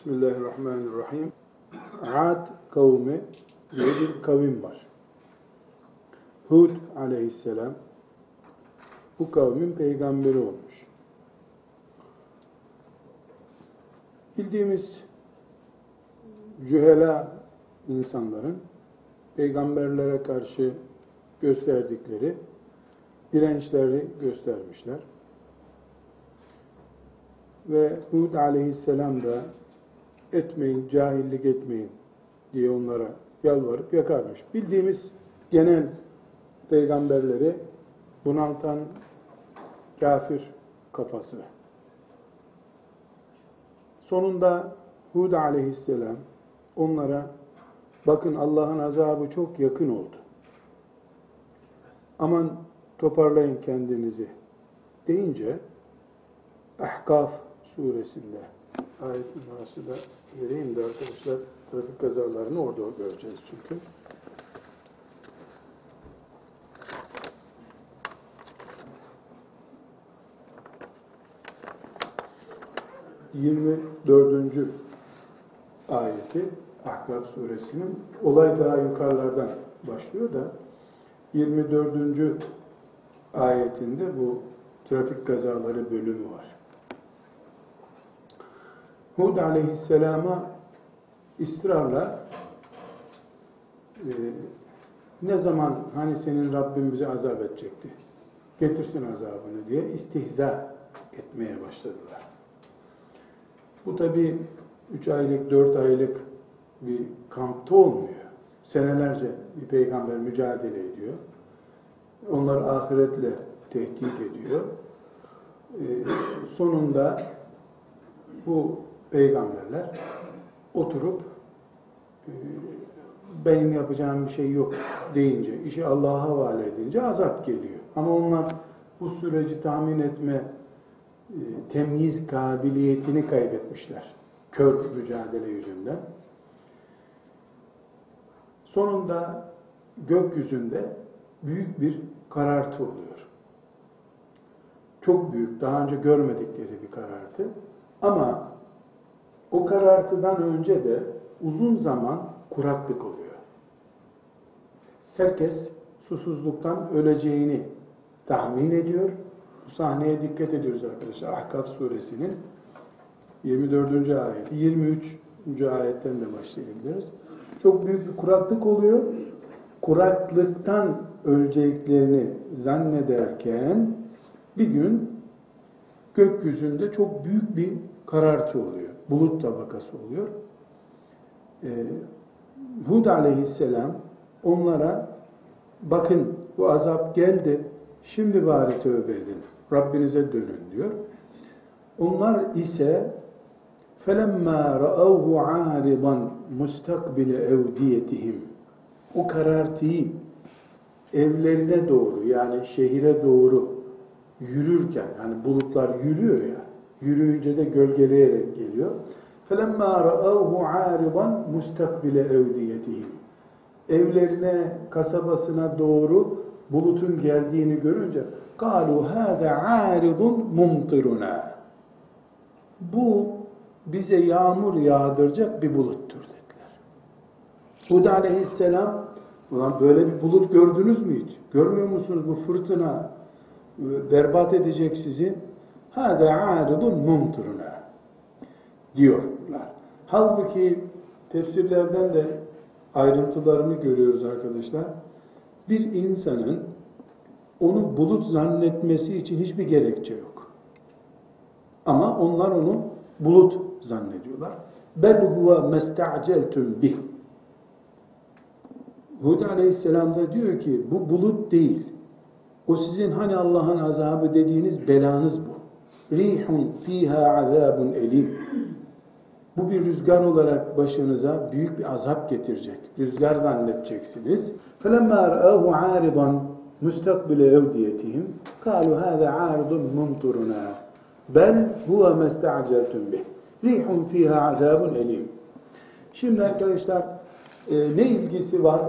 Bismillahirrahmanirrahim. Ad kavmi diye bir kavim var. Hud aleyhisselam bu kavmin peygamberi olmuş. Bildiğimiz cühela insanların peygamberlere karşı gösterdikleri dirençleri göstermişler. Ve Hud aleyhisselam da etmeyin, cahillik etmeyin diye onlara yalvarıp yakarmış. Bildiğimiz genel peygamberleri bunaltan kafir kafası. Sonunda Hud aleyhisselam onlara bakın Allah'ın azabı çok yakın oldu. Aman toparlayın kendinizi deyince Ahkaf suresinde ayet numarası da vereyim de arkadaşlar trafik kazalarını orada göreceğiz çünkü. Yirmi dördüncü ayeti Ahkaf suresinin olay daha yukarılardan başlıyor da 24. ayetinde bu trafik kazaları bölümü var. Hud aleyhisselama ısrarla e, ne zaman hani senin Rabbin bize azap edecekti, getirsin azabını diye istihza etmeye başladılar. Bu tabi 3 aylık, 4 aylık bir kampta olmuyor. Senelerce bir peygamber mücadele ediyor. Onları ahiretle tehdit ediyor. Ee, sonunda bu peygamberler oturup e, benim yapacağım bir şey yok deyince, işi Allah'a havale edince azap geliyor. Ama onlar bu süreci tahmin etme, e, temyiz kabiliyetini kaybetmişler. Kör mücadele yüzünden. Sonunda gökyüzünde büyük bir karartı oluyor. Çok büyük, daha önce görmedikleri bir karartı. Ama o karartıdan önce de uzun zaman kuraklık oluyor. Herkes susuzluktan öleceğini tahmin ediyor. Bu sahneye dikkat ediyoruz arkadaşlar. Ahkaf suresinin 24. ayeti, 23. ayetten de başlayabiliriz. Çok büyük bir kuraklık oluyor. Kuraklıktan öleceklerini zannederken bir gün gökyüzünde çok büyük bir karartı oluyor Bulut tabakası oluyor. Ee, Hud aleyhisselam onlara bakın bu azap geldi şimdi bari tövbe edin. Rabbinize dönün diyor. Onlar ise فَلَمَّا رَأَوْهُ عَارِضًا مُسْتَقْبِلَ اَوْدِيَتِهِمْ O karartıyı evlerine doğru yani şehire doğru yürürken yani bulutlar yürüyor ya yürüyünce de gölgeleyerek geliyor. فَلَمَّا رَأَوْهُ عَارِضًا مُسْتَقْبِلَ اَوْدِيَتِهِمْ Evlerine, kasabasına doğru bulutun geldiğini görünce قَالُوا هَذَا عَارِضٌ مُمْطِرُنَا Bu bize yağmur yağdıracak bir buluttur dediler. Hud aleyhisselam ulan böyle bir bulut gördünüz mü hiç? Görmüyor musunuz bu fırtına berbat edecek sizi? Hâdâ âridun mumturuna diyorlar. Halbuki tefsirlerden de ayrıntılarını görüyoruz arkadaşlar. Bir insanın onu bulut zannetmesi için hiçbir gerekçe yok. Ama onlar onu bulut zannediyorlar. Bel huve mesta'celtum bih. Hud aleyhisselam da diyor ki bu bulut değil. O sizin hani Allah'ın azabı dediğiniz belanız bu. Rihun fiha azabun elim. Bu bir rüzgar olarak başınıza büyük bir azap getirecek. Rüzgar zannedeceksiniz. فَلَمَّا رَأَهُ عَارِضًا مُسْتَقْبِلَ اَوْدِيَتِهِمْ قَالُوا هَذَا عَارِضٌ مُمْطُرُنَا Bel huve mesta'celtum bih. Rihun fiha azabun elim. Şimdi arkadaşlar e, ne ilgisi var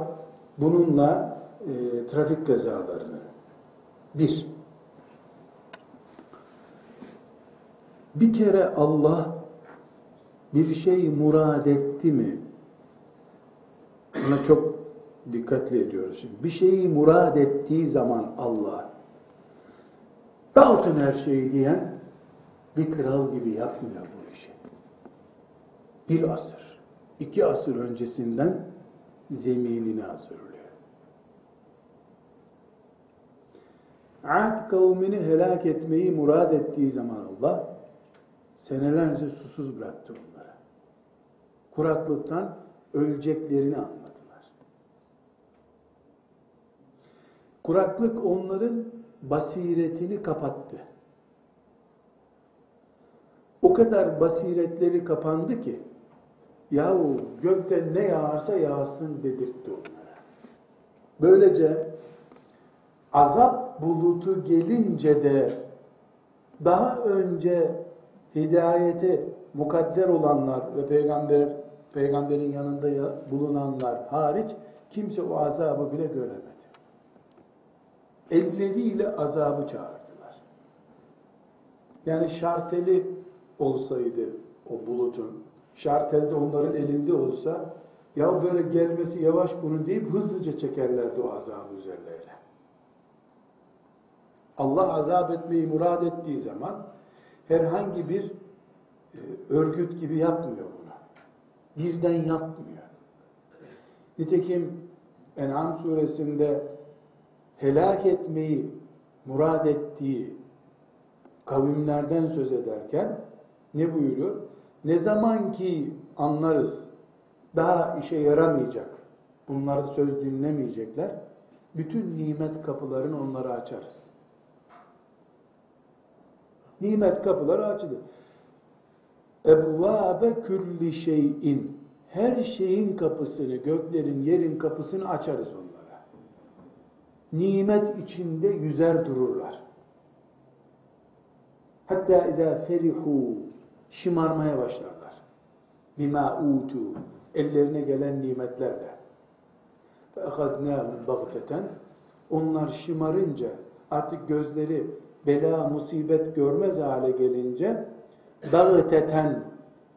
bununla e, trafik kazalarının? Bir, bir kere Allah bir şey murad etti mi? Buna çok dikkatli ediyoruz. Şimdi bir şeyi murad ettiği zaman Allah dağıtın her şeyi diyen bir kral gibi yapmıyor bu işi. Bir asır, iki asır öncesinden zeminini hazırlıyor. Ad kavmini helak etmeyi murad ettiği zaman Allah senelerce susuz bıraktı onları. Kuraklıktan öleceklerini anladılar. Kuraklık onların basiretini kapattı. O kadar basiretleri kapandı ki yahu gökten ne yağarsa yağsın dedirtti onlara. Böylece azap bulutu gelince de daha önce hidayeti mukadder olanlar ve peygamber peygamberin yanında bulunanlar hariç kimse o azabı bile göremedi. Elleriyle azabı çağırdılar. Yani şarteli olsaydı o bulutun, şartel de onların elinde olsa ya böyle gelmesi yavaş bunu deyip hızlıca çekerlerdi o azabı üzerlerine. Allah azap etmeyi murad ettiği zaman herhangi bir e, örgüt gibi yapmıyor bunu. Birden yapmıyor. Nitekim En'am suresinde helak etmeyi murad ettiği kavimlerden söz ederken ne buyuruyor? Ne zaman ki anlarız daha işe yaramayacak, bunlar söz dinlemeyecekler, bütün nimet kapılarını onlara açarız. Nimet kapıları açılır. Ebvâbe külli şeyin. Her şeyin kapısını, göklerin, yerin kapısını açarız onlara. Nimet içinde yüzer dururlar. Hatta idâ ferihu şımarmaya başlarlar. Bima utu ellerine gelen nimetlerle. Fe ehadnâhum bagteten onlar şımarınca artık gözleri bela, musibet görmez hale gelince dağıteten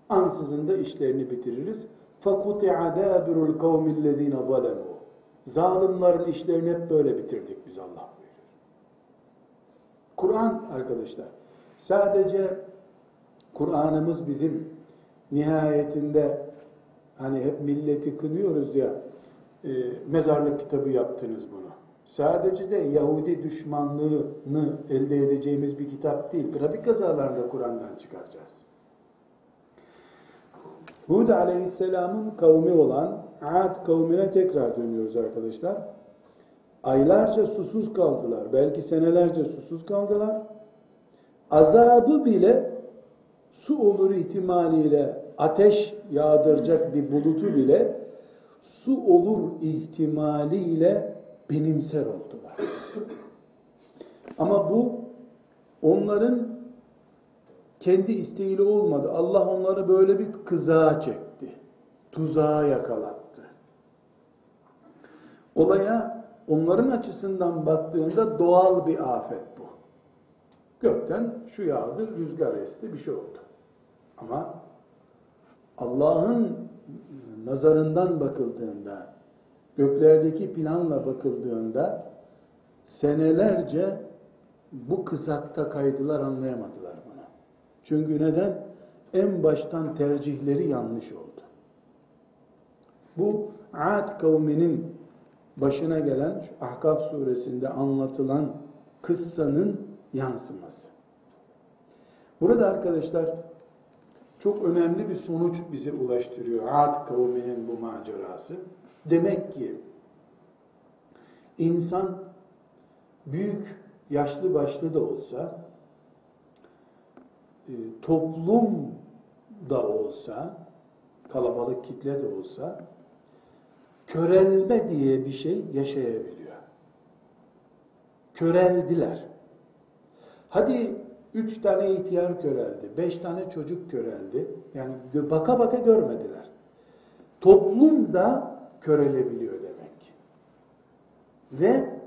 ansızın da işlerini bitiririz. فَقُطِعَ دَابِرُ الْقَوْمِ الَّذ۪ينَ ظَلَمُوا Zalimlerin işlerini hep böyle bitirdik biz Allah buyuruyor. Kur'an arkadaşlar sadece Kur'an'ımız bizim nihayetinde hani hep milleti kınıyoruz ya e, mezarlık kitabı yaptınız bunu. Sadece de Yahudi düşmanlığını elde edeceğimiz bir kitap değil. Trafik kazalarında Kur'an'dan çıkaracağız. Hud aleyhisselamın kavmi olan Ad kavmine tekrar dönüyoruz arkadaşlar. Aylarca susuz kaldılar. Belki senelerce susuz kaldılar. Azabı bile su olur ihtimaliyle ateş yağdıracak bir bulutu bile su olur ihtimaliyle benimser oldular. Ama bu onların kendi isteğiyle olmadı. Allah onları böyle bir kızağa çekti. Tuzağa yakalattı. Olaya onların açısından baktığında doğal bir afet bu. Gökten şu yağdı, rüzgar esti, bir şey oldu. Ama Allah'ın nazarından bakıldığında, göklerdeki planla bakıldığında senelerce bu kısakta kaydılar anlayamadılar bunu. Çünkü neden? En baştan tercihleri yanlış oldu. Bu Ad kavminin başına gelen şu Ahkaf suresinde anlatılan kıssanın yansıması. Burada arkadaşlar çok önemli bir sonuç bize ulaştırıyor Ad kavminin bu macerası. Demek ki insan büyük, yaşlı başlı da olsa, e, toplum da olsa, kalabalık kitle de olsa, körelme diye bir şey yaşayabiliyor. Köreldiler. Hadi üç tane ihtiyar köreldi, beş tane çocuk köreldi. Yani baka baka görmediler. Toplum da körelebiliyor demek. Ve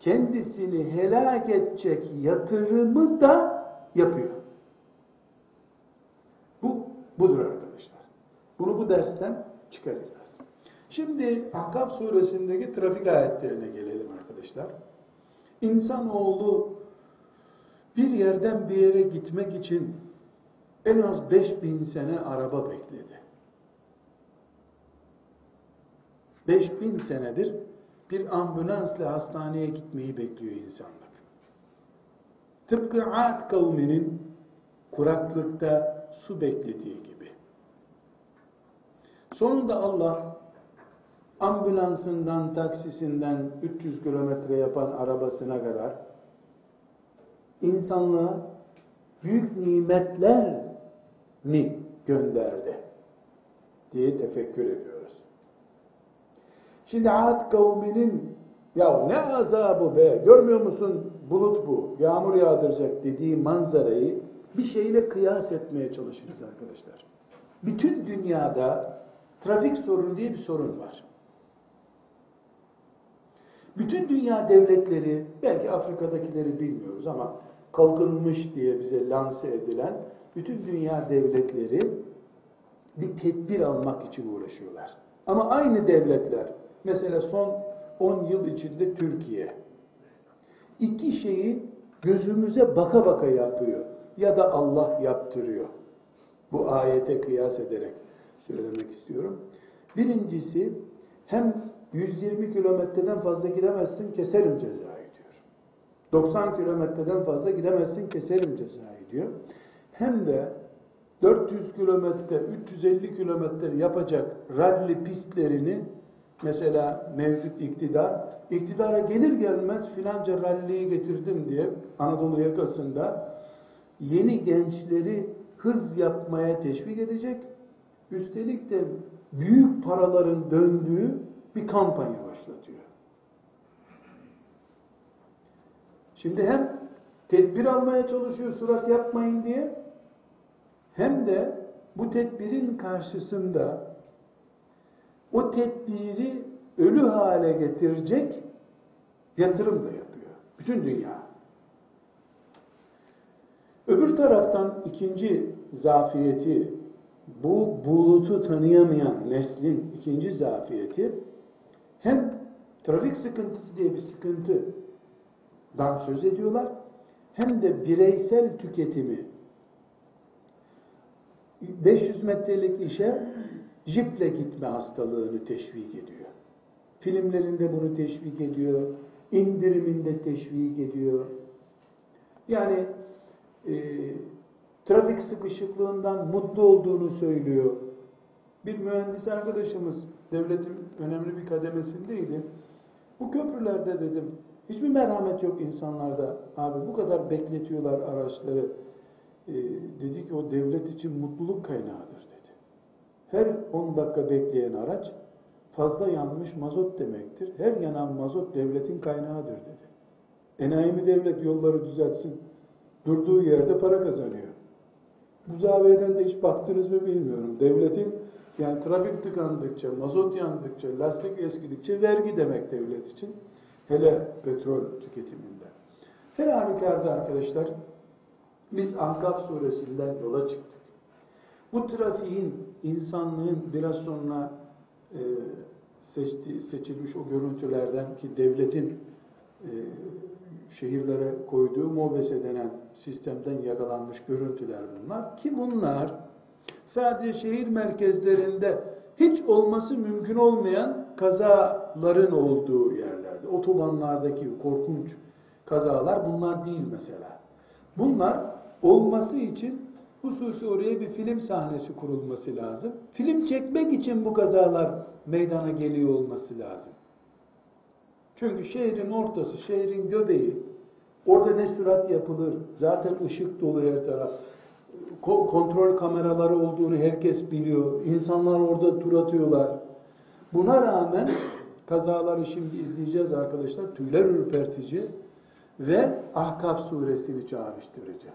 kendisini helak edecek yatırımı da yapıyor. Bu, bu budur arkadaşlar. Bunu bu dersten çıkaracağız. Şimdi Ahkaf suresindeki trafik ayetlerine gelelim arkadaşlar. İnsanoğlu bir yerden bir yere gitmek için en az 5000 sene araba bekledi. 5000 senedir bir ambulansla hastaneye gitmeyi bekliyor insanlık. Tıpkı Ad kavminin kuraklıkta su beklediği gibi. Sonunda Allah ambulansından, taksisinden 300 kilometre yapan arabasına kadar insanlığa büyük nimetler mi gönderdi diye tefekkür ediyoruz. Şimdi Ad kavminin ya ne azabı be görmüyor musun bulut bu yağmur yağdıracak dediği manzarayı bir şeyle kıyas etmeye çalışırız arkadaşlar. Bütün dünyada trafik sorunu diye bir sorun var. Bütün dünya devletleri, belki Afrika'dakileri bilmiyoruz ama kalkınmış diye bize lanse edilen bütün dünya devletleri bir tedbir almak için uğraşıyorlar. Ama aynı devletler, mesela son 10 yıl içinde Türkiye, iki şeyi gözümüze baka baka yapıyor ya da Allah yaptırıyor. Bu ayete kıyas ederek söylemek istiyorum. Birincisi hem 120 kilometreden fazla gidemezsin keserim cezayı diyor. 90 kilometreden fazla gidemezsin keserim cezayı diyor. Hem de 400 kilometre, 350 kilometre yapacak ralli pistlerini mesela mevcut iktidar, iktidara gelir gelmez filanca ralliyi getirdim diye Anadolu yakasında yeni gençleri hız yapmaya teşvik edecek. Üstelik de büyük paraların döndüğü bir kampanya başlatıyor. Şimdi hem tedbir almaya çalışıyor surat yapmayın diye hem de bu tedbirin karşısında o tedbiri ölü hale getirecek yatırım da yapıyor. Bütün dünya. Öbür taraftan ikinci zafiyeti bu bulutu tanıyamayan neslin ikinci zafiyeti hem trafik sıkıntısı diye bir sıkıntıdan söz ediyorlar hem de bireysel tüketimi 500 metrelik işe jiple gitme hastalığını teşvik ediyor. Filmlerinde bunu teşvik ediyor, indiriminde teşvik ediyor. Yani e, trafik sıkışıklığından mutlu olduğunu söylüyor. Bir mühendis arkadaşımız devletin önemli bir kademesindeydi. Bu köprülerde dedim hiçbir merhamet yok insanlarda. Abi bu kadar bekletiyorlar araçları. Ee, dedi ki o devlet için mutluluk kaynağıdır dedi. Her 10 dakika bekleyen araç fazla yanmış mazot demektir. Her yanan mazot devletin kaynağıdır dedi. Enayi devlet yolları düzeltsin? Durduğu yerde para kazanıyor. Bu zaviyeden de hiç baktınız mı bilmiyorum. Devletin yani trafik tıkandıkça, mazot yandıkça, lastik eskidikçe vergi demek devlet için. Hele petrol tüketiminde. Her halükarda arkadaşlar biz Ahkaf suresinden yola çıktık. Bu trafiğin, insanlığın biraz sonra e, seçti, seçilmiş o görüntülerden ki devletin e, şehirlere koyduğu MOBESE denen sistemden yakalanmış görüntüler bunlar. Ki bunlar sadece şehir merkezlerinde hiç olması mümkün olmayan kazaların olduğu yerlerde. Otobanlardaki korkunç kazalar bunlar değil mesela. Bunlar olması için hususi oraya bir film sahnesi kurulması lazım. Film çekmek için bu kazalar meydana geliyor olması lazım. Çünkü şehrin ortası, şehrin göbeği, orada ne sürat yapılır, zaten ışık dolu her taraf. Kontrol kameraları olduğunu herkes biliyor. İnsanlar orada tur atıyorlar. Buna rağmen kazaları şimdi izleyeceğiz arkadaşlar. Tüyler ürpertici ve Ahkaf suresini çağrıştırıcı.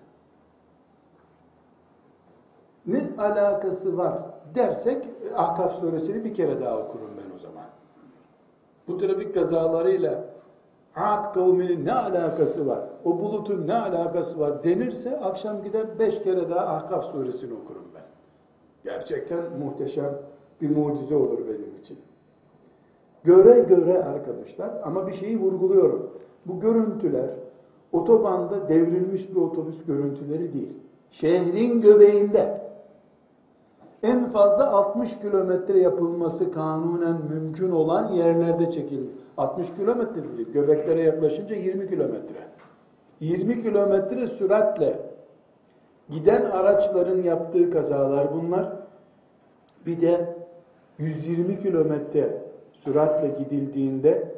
Ne alakası var dersek Ahkaf suresini bir kere daha okurum ben o zaman. Bu trafik kazalarıyla Ad kavminin ne alakası var? O bulutun ne alakası var denirse akşam gider beş kere daha Ahkaf suresini okurum ben. Gerçekten muhteşem bir mucize olur benim için. Göre göre arkadaşlar ama bir şeyi vurguluyorum. Bu görüntüler otobanda devrilmiş bir otobüs görüntüleri değil. Şehrin göbeğinde en fazla 60 kilometre yapılması kanunen mümkün olan yerlerde çekildi. 60 kilometre değil, göbeklere yaklaşınca 20 kilometre. 20 kilometre süratle giden araçların yaptığı kazalar bunlar. Bir de 120 kilometre süratle gidildiğinde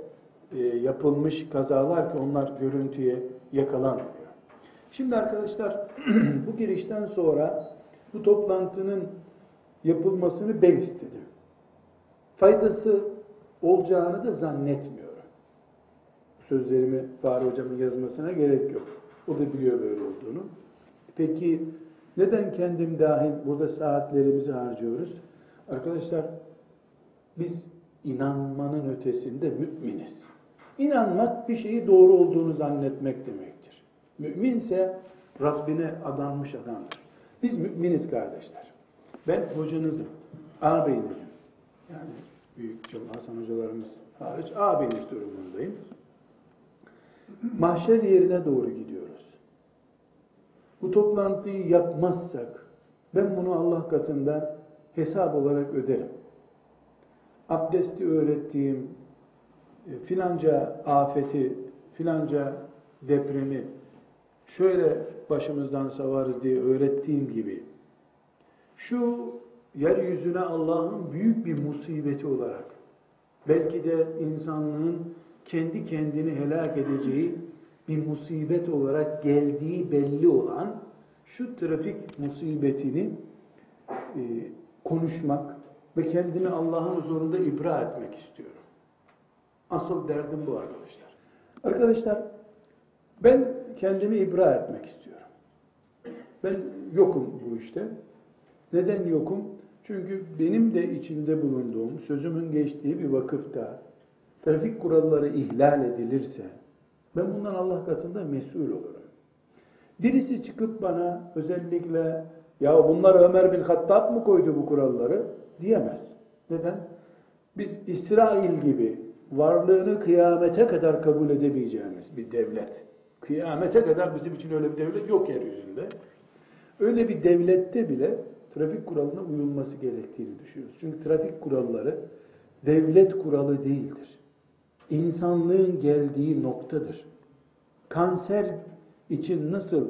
e, yapılmış kazalar ki onlar görüntüye yakalanmıyor. Şimdi arkadaşlar bu girişten sonra bu toplantının yapılmasını ben istedim. Faydası olacağını da zannetmiyorum. Sözlerimi Fahri Hocam'ın yazmasına gerek yok. O da biliyor böyle olduğunu. Peki neden kendim dahil burada saatlerimizi harcıyoruz? Arkadaşlar biz inanmanın ötesinde müminiz. İnanmak bir şeyi doğru olduğunu zannetmek demektir. Müminse Rabbine adanmış adamdır. Biz müminiz kardeşler. Ben hocanızım, ağabeyinizim. Yani büyük Cem Hasan hocalarımız hariç ağabeyiniz durumundayım. Mahşer yerine doğru gidiyoruz. Bu toplantıyı yapmazsak ben bunu Allah katında hesap olarak öderim. Abdesti öğrettiğim, e, filanca afeti, filanca depremi şöyle başımızdan savarız diye öğrettiğim gibi şu yeryüzüne Allah'ın büyük bir musibeti olarak belki de insanlığın kendi kendini helak edeceği bir musibet olarak geldiği belli olan şu trafik musibetini e, konuşmak ve kendimi Allah'ın huzurunda ibra etmek istiyorum. Asıl derdim bu arkadaşlar. Arkadaşlar ben kendimi ibra etmek istiyorum. Ben yokum bu işte. Neden yokum? Çünkü benim de içinde bulunduğum, sözümün geçtiği bir vakıfta trafik kuralları ihlal edilirse ben bundan Allah katında mesul olurum. Birisi çıkıp bana özellikle ya bunlar Ömer bin Hattab mı koydu bu kuralları diyemez. Neden? Biz İsrail gibi varlığını kıyamete kadar kabul edemeyeceğimiz bir devlet. Kıyamete kadar bizim için öyle bir devlet yok yeryüzünde. Öyle bir devlette bile trafik kuralına uyulması gerektiğini düşünüyoruz. Çünkü trafik kuralları devlet kuralı değildir. İnsanlığın geldiği noktadır. Kanser için nasıl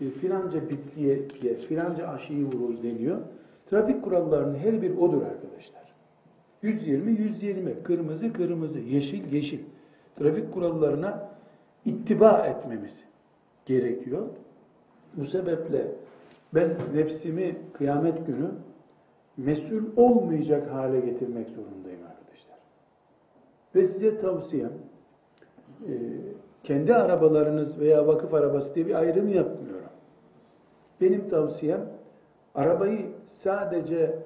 e, filanca bitkiye ye, filanca aşıyı vurul deniyor. Trafik kurallarının her bir odur arkadaşlar. 120 120, kırmızı kırmızı, yeşil yeşil. Trafik kurallarına ittiba etmemiz gerekiyor. Bu sebeple ben nefsimi kıyamet günü mesul olmayacak hale getirmek zorundayım arkadaşlar. Ve size tavsiyem e, kendi arabalarınız veya vakıf arabası diye bir ayrım yapmıyorum. Benim tavsiyem arabayı sadece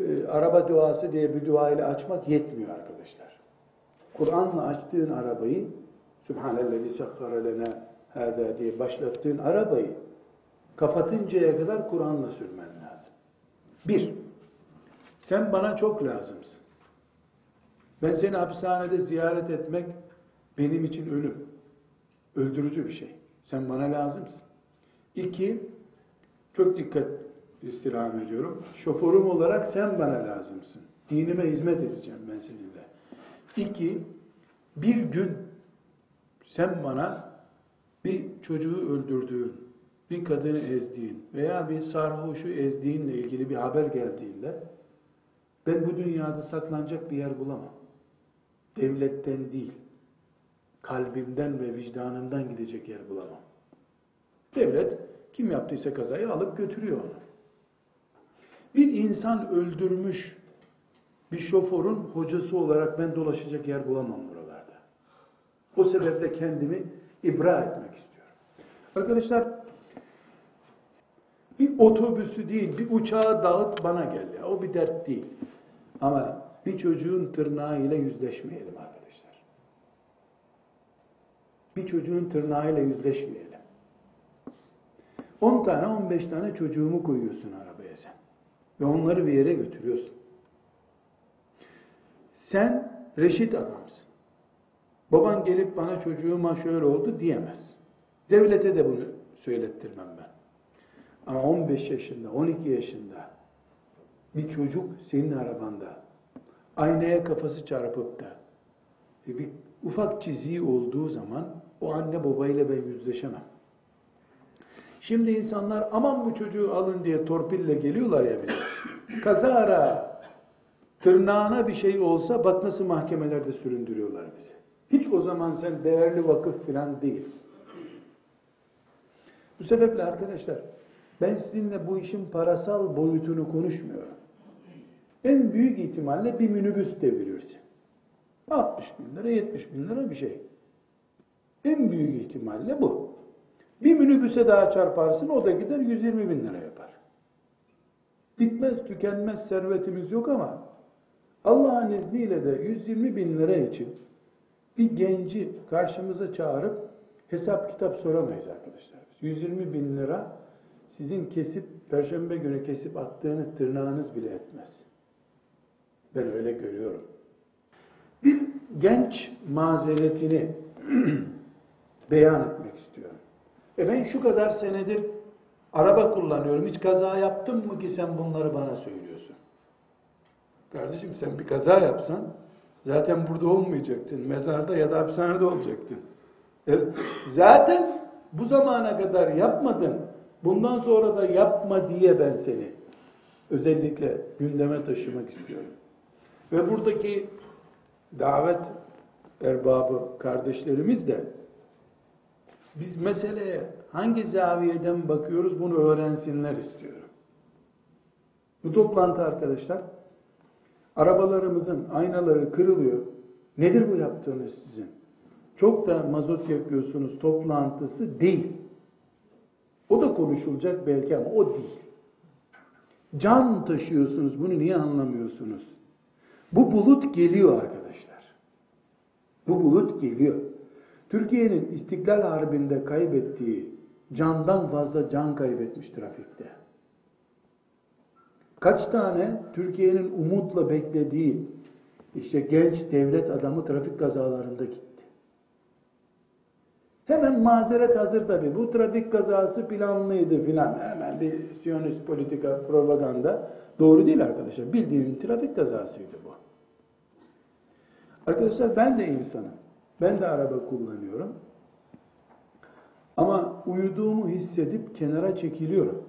e, araba duası diye bir dua ile açmak yetmiyor arkadaşlar. Kur'an'la açtığın arabayı Sübhanellezi sekkara lena hâdâ diye başlattığın arabayı kapatıncaya kadar Kur'an'la sürmen lazım. Bir, sen bana çok lazımsın. Ben seni hapishanede ziyaret etmek benim için ölüm. Öldürücü bir şey. Sen bana lazımsın. İki, çok dikkat istirham ediyorum. Şoförüm olarak sen bana lazımsın. Dinime hizmet edeceğim ben seninle. İki, bir gün sen bana bir çocuğu öldürdüğün, bir kadını ezdiğin veya bir sarhoşu ezdiğinle ilgili bir haber geldiğinde ben bu dünyada saklanacak bir yer bulamam. Devletten değil, kalbimden ve vicdanımdan gidecek yer bulamam. Devlet kim yaptıysa kazayı alıp götürüyor onu. Bir insan öldürmüş bir şoförün hocası olarak ben dolaşacak yer bulamam buralarda. O sebeple kendimi ibra etmek istiyorum. Arkadaşlar otobüsü değil, bir uçağı dağıt bana gel ya. O bir dert değil. Ama bir çocuğun tırnağıyla yüzleşmeyelim arkadaşlar. Bir çocuğun tırnağıyla yüzleşmeyelim. 10 tane 15 tane çocuğumu koyuyorsun arabaya sen. Ve onları bir yere götürüyorsun. Sen reşit adamsın. Baban gelip bana çocuğuma şöyle oldu diyemez. Devlete de bunu söylettirmem ben. Ama 15 yaşında, 12 yaşında bir çocuk senin arabanda aynaya kafası çarpıp da e, bir ufak çiziği olduğu zaman o anne babayla ben yüzleşemem. Şimdi insanlar aman bu çocuğu alın diye torpille geliyorlar ya bize. Kazara tırnağına bir şey olsa bak nasıl mahkemelerde süründürüyorlar bizi. Hiç o zaman sen değerli vakıf filan değilsin. Bu sebeple arkadaşlar ben sizinle bu işin parasal boyutunu konuşmuyorum. En büyük ihtimalle bir minibüs devirirsin. 60 bin lira, 70 bin lira bir şey. En büyük ihtimalle bu. Bir minibüse daha çarparsın o da gider 120 bin lira yapar. Bitmez tükenmez servetimiz yok ama Allah'ın izniyle de 120 bin lira için bir genci karşımıza çağırıp hesap kitap soramayız arkadaşlar. 120 bin lira sizin kesip, perşembe günü kesip attığınız tırnağınız bile etmez. Ben öyle görüyorum. Bir genç mazeretini beyan etmek istiyorum. E ben şu kadar senedir araba kullanıyorum. Hiç kaza yaptın mı ki sen bunları bana söylüyorsun? Kardeşim sen bir kaza yapsan zaten burada olmayacaktın. Mezarda ya da hapishanede olacaktın. E, zaten bu zamana kadar yapmadın. Bundan sonra da yapma diye ben seni özellikle gündeme taşımak istiyorum. Ve buradaki davet erbabı kardeşlerimiz de biz meseleye hangi zaviyeden bakıyoruz bunu öğrensinler istiyorum. Bu toplantı arkadaşlar arabalarımızın aynaları kırılıyor. Nedir bu yaptığınız sizin? Çok da mazot yakıyorsunuz toplantısı değil. O da konuşulacak belki ama o değil. Can taşıyorsunuz bunu niye anlamıyorsunuz? Bu bulut geliyor arkadaşlar. Bu bulut geliyor. Türkiye'nin İstiklal Harbi'nde kaybettiği candan fazla can kaybetmiş trafikte. Kaç tane Türkiye'nin umutla beklediği işte genç devlet adamı trafik kazalarında. Hemen mazeret hazır tabi. Bu trafik kazası planlıydı filan. Hemen bir siyonist politika, propaganda. Doğru değil arkadaşlar. Bildiğin trafik kazasıydı bu. Arkadaşlar ben de insanım. Ben de araba kullanıyorum. Ama uyuduğumu hissedip kenara çekiliyorum.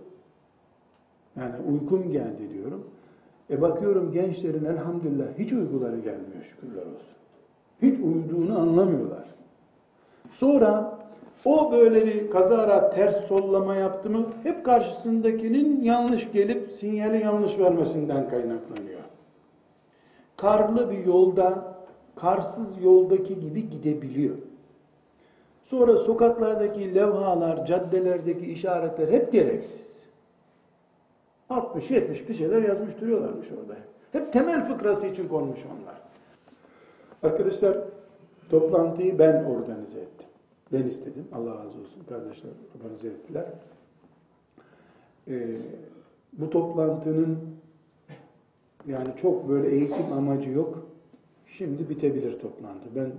Yani uykum geldi diyorum. E bakıyorum gençlerin elhamdülillah hiç uykuları gelmiyor şükürler olsun. Hiç uyuduğunu anlamıyorlar. Sonra o böyle bir kazara ters sollama yaptı mı hep karşısındakinin yanlış gelip sinyali yanlış vermesinden kaynaklanıyor. Karlı bir yolda karsız yoldaki gibi gidebiliyor. Sonra sokaklardaki levhalar, caddelerdeki işaretler hep gereksiz. 60-70 bir şeyler yazmış duruyorlarmış orada. Hep temel fıkrası için konmuş onlar. Arkadaşlar toplantıyı ben organize ettim. Ben istedim. Allah razı olsun. Kardeşler organize ettiler. Ee, bu toplantının yani çok böyle eğitim amacı yok. Şimdi bitebilir toplantı. Ben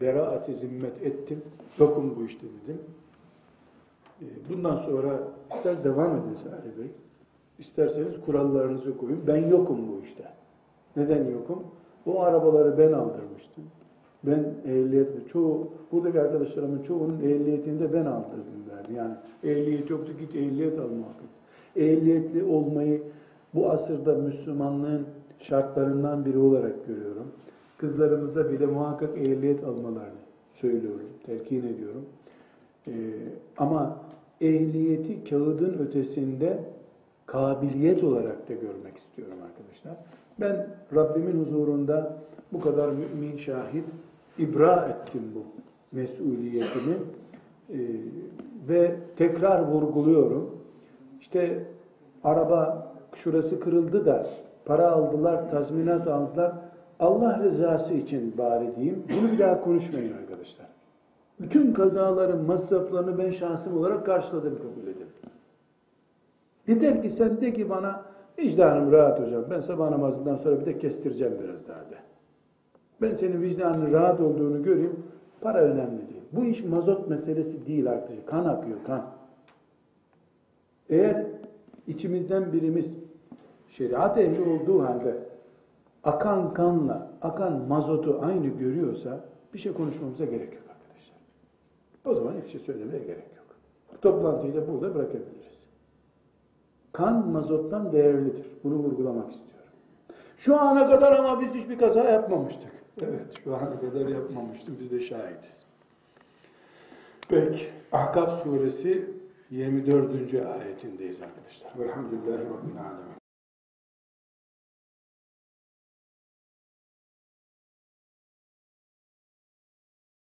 beraat-i zimmet ettim. Yokum bu işte dedim. Ee, bundan sonra ister devam edin Salih Bey. İsterseniz kurallarınızı koyun. Ben yokum bu işte. Neden yokum? O arabaları ben aldırmıştım. Ben ehliyet, çoğu, buradaki arkadaşlarımın çoğunun ehliyetini de ben aldırdım derdi. Yani ehliyet yoktu git ehliyet al muhakkak. Ehliyetli olmayı bu asırda Müslümanlığın şartlarından biri olarak görüyorum. Kızlarımıza bile muhakkak ehliyet almalarını söylüyorum, telkin ediyorum. Ee, ama ehliyeti kağıdın ötesinde kabiliyet olarak da görmek istiyorum arkadaşlar. Ben Rabbimin huzurunda bu kadar mümin şahit ibra ettim bu mesuliyetimi ee, ve tekrar vurguluyorum. İşte araba şurası kırıldı da para aldılar, tazminat aldılar. Allah rızası için bari diyeyim. Bunu bir daha konuşmayın arkadaşlar. Bütün kazaların masraflarını ben şahsım olarak karşıladım kabul edin. Yeter ki sen de ki bana Vicdanım rahat hocam. Ben sabah namazından sonra bir de kestireceğim biraz daha de. Ben senin vicdanın rahat olduğunu göreyim. Para önemli değil. Bu iş mazot meselesi değil artık. Kan akıyor kan. Eğer içimizden birimiz şeriat ehli olduğu halde akan kanla akan mazotu aynı görüyorsa bir şey konuşmamıza gerek yok arkadaşlar. O zaman hiçbir şey söylemeye gerek yok. Bu toplantıyı da burada bırakabiliriz. Kan mazottan değerlidir. Bunu vurgulamak istiyorum. Şu ana kadar ama biz hiçbir kaza yapmamıştık. Evet, şu ana kadar yapmamıştık. Biz de şahidiz. Peki, Ahkaf suresi 24. ayetindeyiz arkadaşlar. Velhamdülillahi Rabbil alemin.